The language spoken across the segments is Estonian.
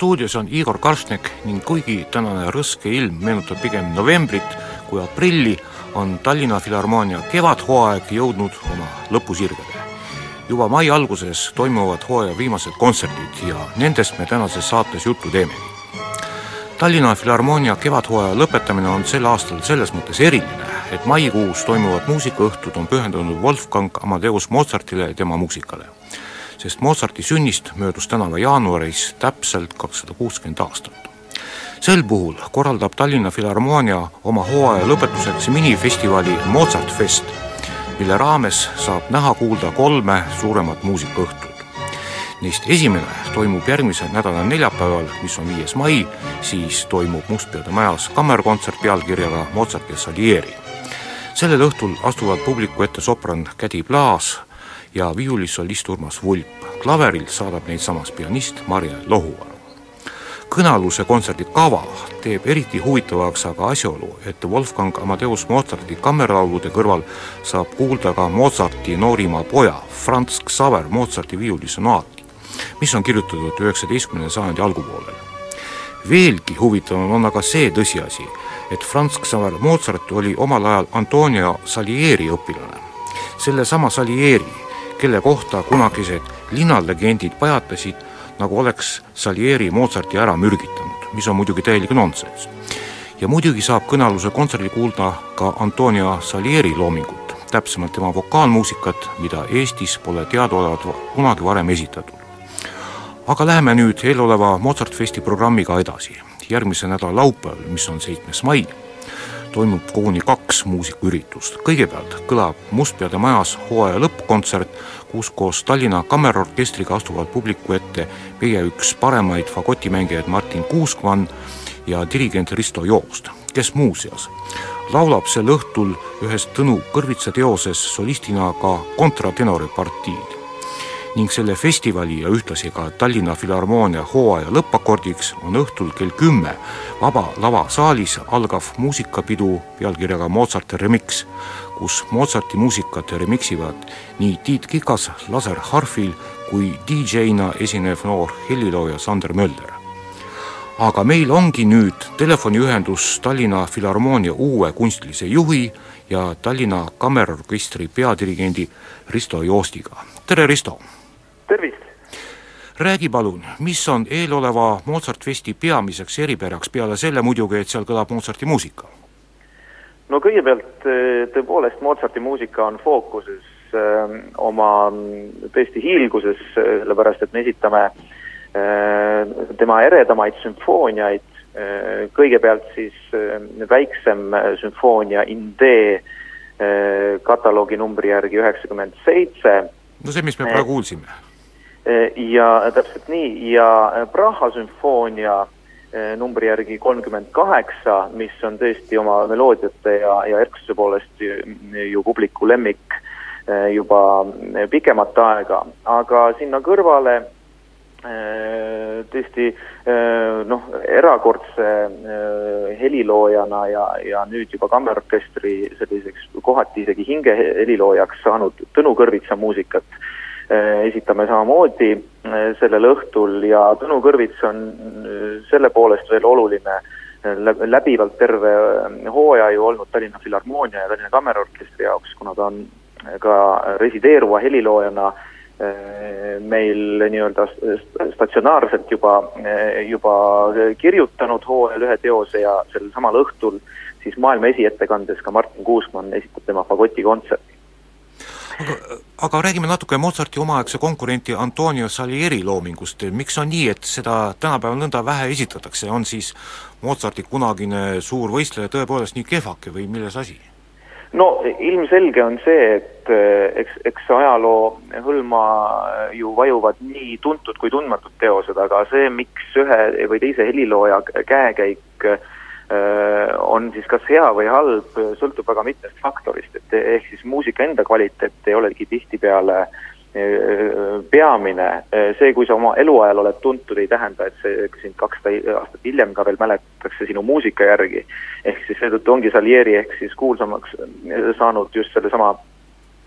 stuudios on Igor Karšnek ning kuigi tänane rõske ilm meenutab pigem novembrit kui aprilli, on Tallinna Filharmoonia kevadhooaeg jõudnud oma lõpusirgele. juba mai alguses toimuvad hooaja viimased kontserdid ja nendest me tänases saates juttu teemegi. Tallinna Filharmoonia kevadhooaja lõpetamine on sel aastal selles mõttes eriline, et maikuus toimuvad muusikaõhtud on pühendunud Wolfgang Amadeus Mozartile ja tema muusikale sest Mozarti sünnist möödus tänavu jaanuaris täpselt kakssada kuuskümmend aastat. sel puhul korraldab Tallinna Filharmoonia oma hooaja lõpetuseks minifestivali Mozart Fest, mille raames saab näha-kuulda kolme suuremat muusikaõhtut. Neist esimene toimub järgmise nädala neljapäeval, mis on viies mai, siis toimub Mustpeade majas kammerkontsert pealkirjaga Mozart ja Salieri. sellel õhtul astuvad publiku ette sopran Kädi Plaas, ja viiulisolist Urmas Vulp. klaveril saadab neid samas pianist Marje Lohuvaru. kõnealuse kontserdi kava teeb eriti huvitavaks aga asjaolu, et Wolfgang Amadeus Mozarti kammerlaulude kõrval saab kuulda ka Mozarti noorima poja Franz Xaver Mozarti viiulisonaati, mis on kirjutatud üheksateistkümnenda sajandi algupoolel. veelgi huvitavam on aga see tõsiasi, et Franz Xaver Mozart oli omal ajal Antonio Salieri õpilane. sellesama Salieri kelle kohta kunagised linnalegendid pajatasid, nagu oleks Salieri Mozarti ära mürgitanud, mis on muidugi täielik nonsenss. ja muidugi saab kõnealuse kontserdil kuulda ka Antonio Salieri loomingut, täpsemalt tema vokaalmuusikat, mida Eestis pole teadaolevalt kunagi varem esitatud. aga läheme nüüd eeloleva Mozart Festi programmiga edasi. järgmise nädala laupäeval, mis on seitsmes mai, toimub koguni kaks muusikaüritust. kõigepealt kõlab Mustpeade majas hooaja lõppkontsert, kus koos Tallinna Kammerorkestriga astuvad publiku ette meie üks paremaid fagotimängijaid Martin Kuuskmann ja dirigent Risto Joost, kes muuseas laulab sel õhtul ühes Tõnu Kõrvitsa teoses solistina ka kontratenori partiid ning selle festivali ja ühtlasi ka Tallinna Filharmoonia hooaja lõppakordiks on õhtul kell kümme Vaba Lava saalis algav muusikapidu pealkirjaga Mozart Remix, kus Mozarti muusikat remixivad nii Tiit Kikas laserharfil kui DJ-na esinev noor helilooja Sander Mölder. aga meil ongi nüüd telefoniühendus Tallinna Filharmoonia uue kunstilise juhi ja Tallinna Kammerorkestri peadirigendi Risto Joostiga. tere, Risto! Tervist! räägi palun, mis on eeloleva Mozart Festi peamiseks eripäraks, peale selle muidugi, et seal kõlab Mozarti muusika? no kõigepealt tõepoolest Mozarti muusika on fookuses öö, oma tõesti hiilguses, sellepärast et me esitame tema eredamaid sümfooniaid, kõigepealt siis väiksem sümfoonia in D kataloogi numbri järgi üheksakümmend seitse. no see, mis me praegu kuulsime ja täpselt nii. Ja Praha sümfoonia numbri järgi kolmkümmend kaheksa, mis on tõesti oma meloodiate ja, ja erksuse poolest ju, ju publiku lemmik juba pikemat aega, aga sinna kõrvale tõesti noh, erakordse heliloojana ja, ja nüüd juba kammerorkestri selliseks kohati isegi hingeheliloojaks saanud Tõnu Kõrvitsa muusikat esitame samamoodi sellel õhtul ja Tõnu Kõrvits on selle poolest veel oluline läbivalt terve hooaja ju olnud Tallinna Filharmoonia ja Tallinna Kammerorkestri jaoks, kuna ta on ka resideeruva heliloojana meil nii-öelda statsionaarselt juba, juba kirjutanud hooajal ühe teose ja sel samal õhtul siis maailma esiettekandes ka Martin Kuusmann esitab tema fagotikontserti aga, aga räägime natuke Mozarti omaaegse konkurenti Antonio Salieri loomingust, miks on nii, et seda tänapäeval nõnda vähe esitatakse, on siis Mozarti kunagine suur võistleja tõepoolest nii kehvake või milles asi? no ilmselge on see, et eks, eks ajaloo hõlma ju vajuvad nii tuntud kui tundmatud teosed, aga see, miks ühe või teise helilooja käekäik Äh, on siis kas hea või halb, sõltub väga mitmest faktorist, et ehk siis muusika enda kvaliteet ei olegi tihtipeale äh, peamine, äh, see, kui sa oma eluajal oled tuntud, ei tähenda, et see sind kakssada aastat hiljem ka veel mäletatakse sinu muusika järgi. ehk siis seetõttu ongi Salieri ehk siis kuulsamaks saanud just sellesama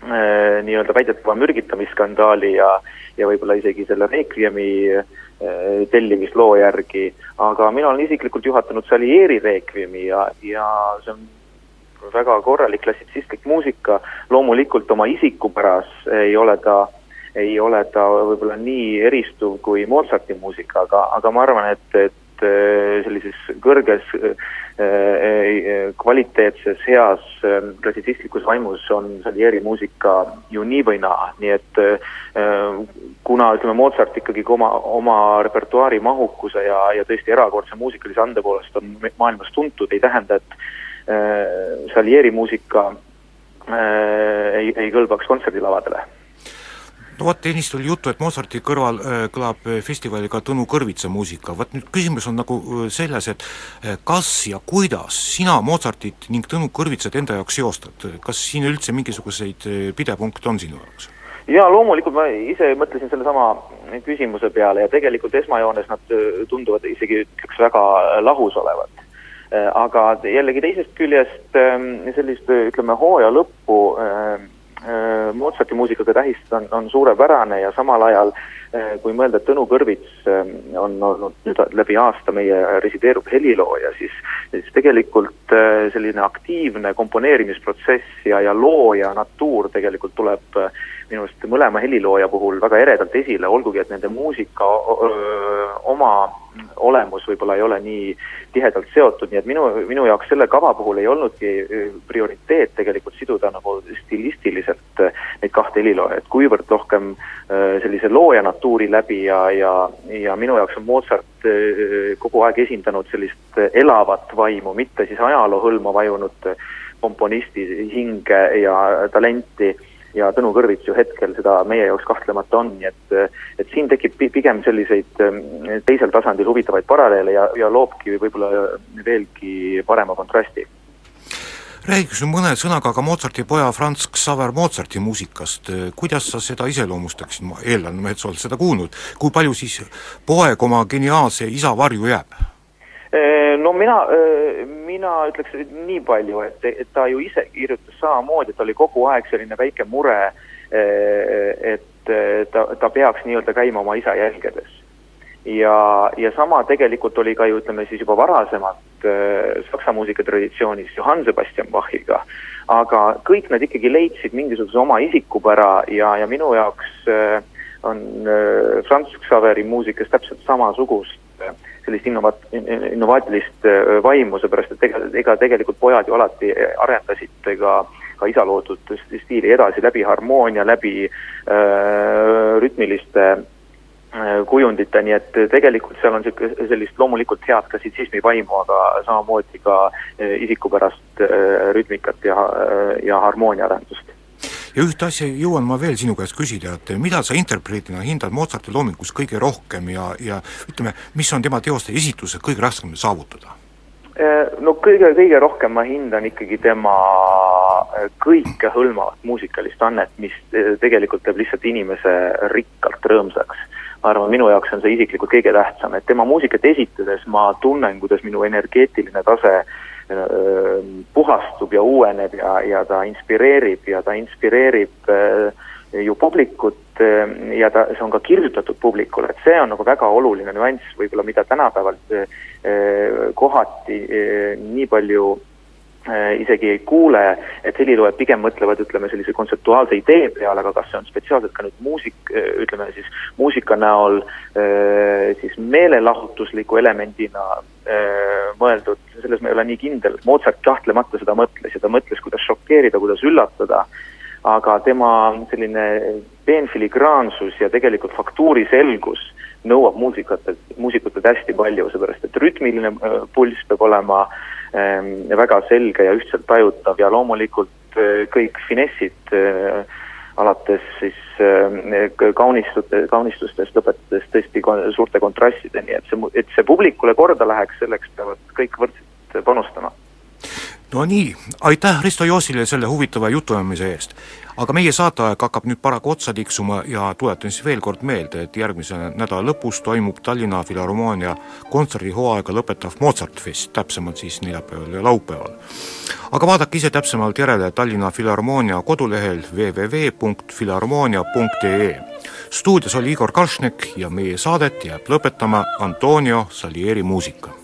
nii-öelda väidetava mürgitamisskandaali ja ja võib-olla isegi selle Requiemi äh, Äh, tellimisloo järgi, aga mina olen isiklikult juhatanud Salieri Requiemi ja, ja see on väga korralik klassitsistlik muusika, loomulikult oma isikupäras ei ole ta, ei ole ta võib-olla nii eristuv kui Mozarti muusika, aga, aga ma arvan, et, et äh, sellises kõrges äh, kvaliteetses, heas klassitsistlikus vaimus on Salieri muusika ju nii või naa, nii et kuna ütleme, Mozart ikkagi oma, oma repertuaari mahukuse ja, ja tõesti erakordse muusikalise ande poolest on maailmas tuntud, ei tähenda, et Salieri muusika ei, ei kõlbaks kontserdilavadele no vot, ennist oli juttu, et Mozarti kõrval äh, kõlab äh, festivalil ka Tõnu Kõrvitsa muusika, vot nüüd küsimus on nagu äh, selles, et kas ja kuidas sina Mozartit ning Tõnu Kõrvitsat enda jaoks seostad, kas siin üldse mingisuguseid pidepunkte on sinu jaoks? jaa, loomulikult ma ise mõtlesin sellesama küsimuse peale ja tegelikult esmajoones nad tunduvad isegi ütleks väga lahus olevat. Aga jällegi teisest küljest ähm, sellist ütleme, hooaja lõppu äh, Mozarti muusikaga tähistada on, on suurepärane ja samal ajal kui mõelda, et Tõnu Kõrvits on olnud nüüd läbi aasta meie resideeruv helilooja, siis, siis tegelikult selline aktiivne komponeerimisprotsess ja, ja looja natuur tegelikult tuleb minu arust mõlema helilooja puhul väga eredalt esile, olgugi et nende muusika öö, oma olemus võib-olla ei ole nii tihedalt seotud, nii et minu, minu jaoks selle kava puhul ei olnudki prioriteet tegelikult siduda nagu stilistiliselt neid kahte heliloojat, kuivõrd rohkem sellise looja natuuri läbi ja, ja, ja minu jaoks on Mozart kogu aeg esindanud sellist elavat vaimu, mitte siis ajaloo hõlma vajunud komponisti hinge ja talenti. Ja Tõnu Kõrvits ju hetkel seda meie jaoks kahtlemata on, nii et et siin tekib pigem selliseid ähm, teisel tasandil huvitavaid paralleele ja, ja loobki võib-olla veelgi parema kontrasti räägiks nüüd mõne sõnaga ka Mozarti poja Franz Xaver Mozarti muusikast, kuidas sa seda iseloomustaksid, ma eeldan, et sa oled seda kuulnud, kui palju siis poeg oma geniaalse isa varju jääb? Äh, no mina, äh, mina ütleks nii palju, et, et ta ju ise kirjutas samamoodi, et oli kogu aeg selline väike mure, äh, et ta, ta peaks nii-öelda käima oma isa jälgedes. ja, ja sama tegelikult oli ka ju ütleme siis juba varasemalt saksa muusikatradisioonis Johann Sebastian Bachiga, aga kõik nad ikkagi leidsid mingisuguse oma isikupära ja, ja minu jaoks on Franz Xaveri muusikas täpselt samasugust sellist innovat-, innovaatilist äh, vaimu, seepärast et ega, ega tegelikult pojad ju alati arendasid ka ka isa loodud stiili edasi läbi harmoonia, läbi äh, rütmiliste äh, kujundite, nii et tegelikult seal on niisugune sellist loomulikult head klassitsismi vaimu, aga samamoodi ka äh, isikupärast äh, rütmikat ja, ja harmooniaarendust ja ühte asja jõuan ma veel sinu käest küsida, et mida sa interpreetina hindad Mozarti loomingus kõige rohkem ja, ja ütleme, mis on tema teoste esituses kõige raskem saavutada? no kõige, kõige rohkem ma hindan ikkagi tema kõikehõlmavat muusikalist annet, mis tegelikult teeb lihtsalt inimese rikkalt rõõmsaks. Ma arvan, minu jaoks on see isiklikult kõige tähtsam, et tema muusikat esitades ma tunnen, kuidas minu energeetiline tase puhastub ja uueneb ja, ja ta inspireerib ja ta inspireerib ju publikut ja ta, see on ka kirjutatud publikule, et see on nagu väga oluline nüanss võib-olla, mida tänapäeval kohati nii palju isegi ei kuule, et heliloojad pigem mõtlevad, ütleme, sellise kontseptuaalse idee peale, aga kas see on spetsiaalselt ka nüüd muusik, ütleme siis muusika näol siis meelelahutusliku elemendina mõeldud, selles ma ei ole nii kindel, Mozart kahtlemata seda mõtles ja ta mõtles, kuidas šokeerida, kuidas üllatada, aga tema selline peenfiligraansus ja tegelikult faktuuri selgus nõuab muusikatelt, muusikutelt hästi palju, seepärast et rütmiline pulss peab olema ähm, väga selge ja ühtselt tajutav ja loomulikult äh, kõik finessid äh, alates siis äh, kaunistute, kaunistustest lõpetades tõesti suurte kontrastideni, et see, et see publikule korda läheks, selleks peavad kõik võrdselt panustama no nii, aitäh Risto Joosile selle huvitava jutuajamise eest. aga meie saateaeg hakkab nüüd paraku otsa tiksuma ja tuletan siis veel kord meelde, et järgmise nädala lõpus toimub Tallinna Filharmoonia kontserdihooaega lõpetav Mozartfest, täpsemalt siis neljapäeval ja laupäeval. aga vaadake ise täpsemalt järele Tallinna Filharmoonia kodulehel www.filharmoonia.ee stuudios oli Igor Kalšnek ja meie saadet jääb lõpetama Antonio Salieri muusika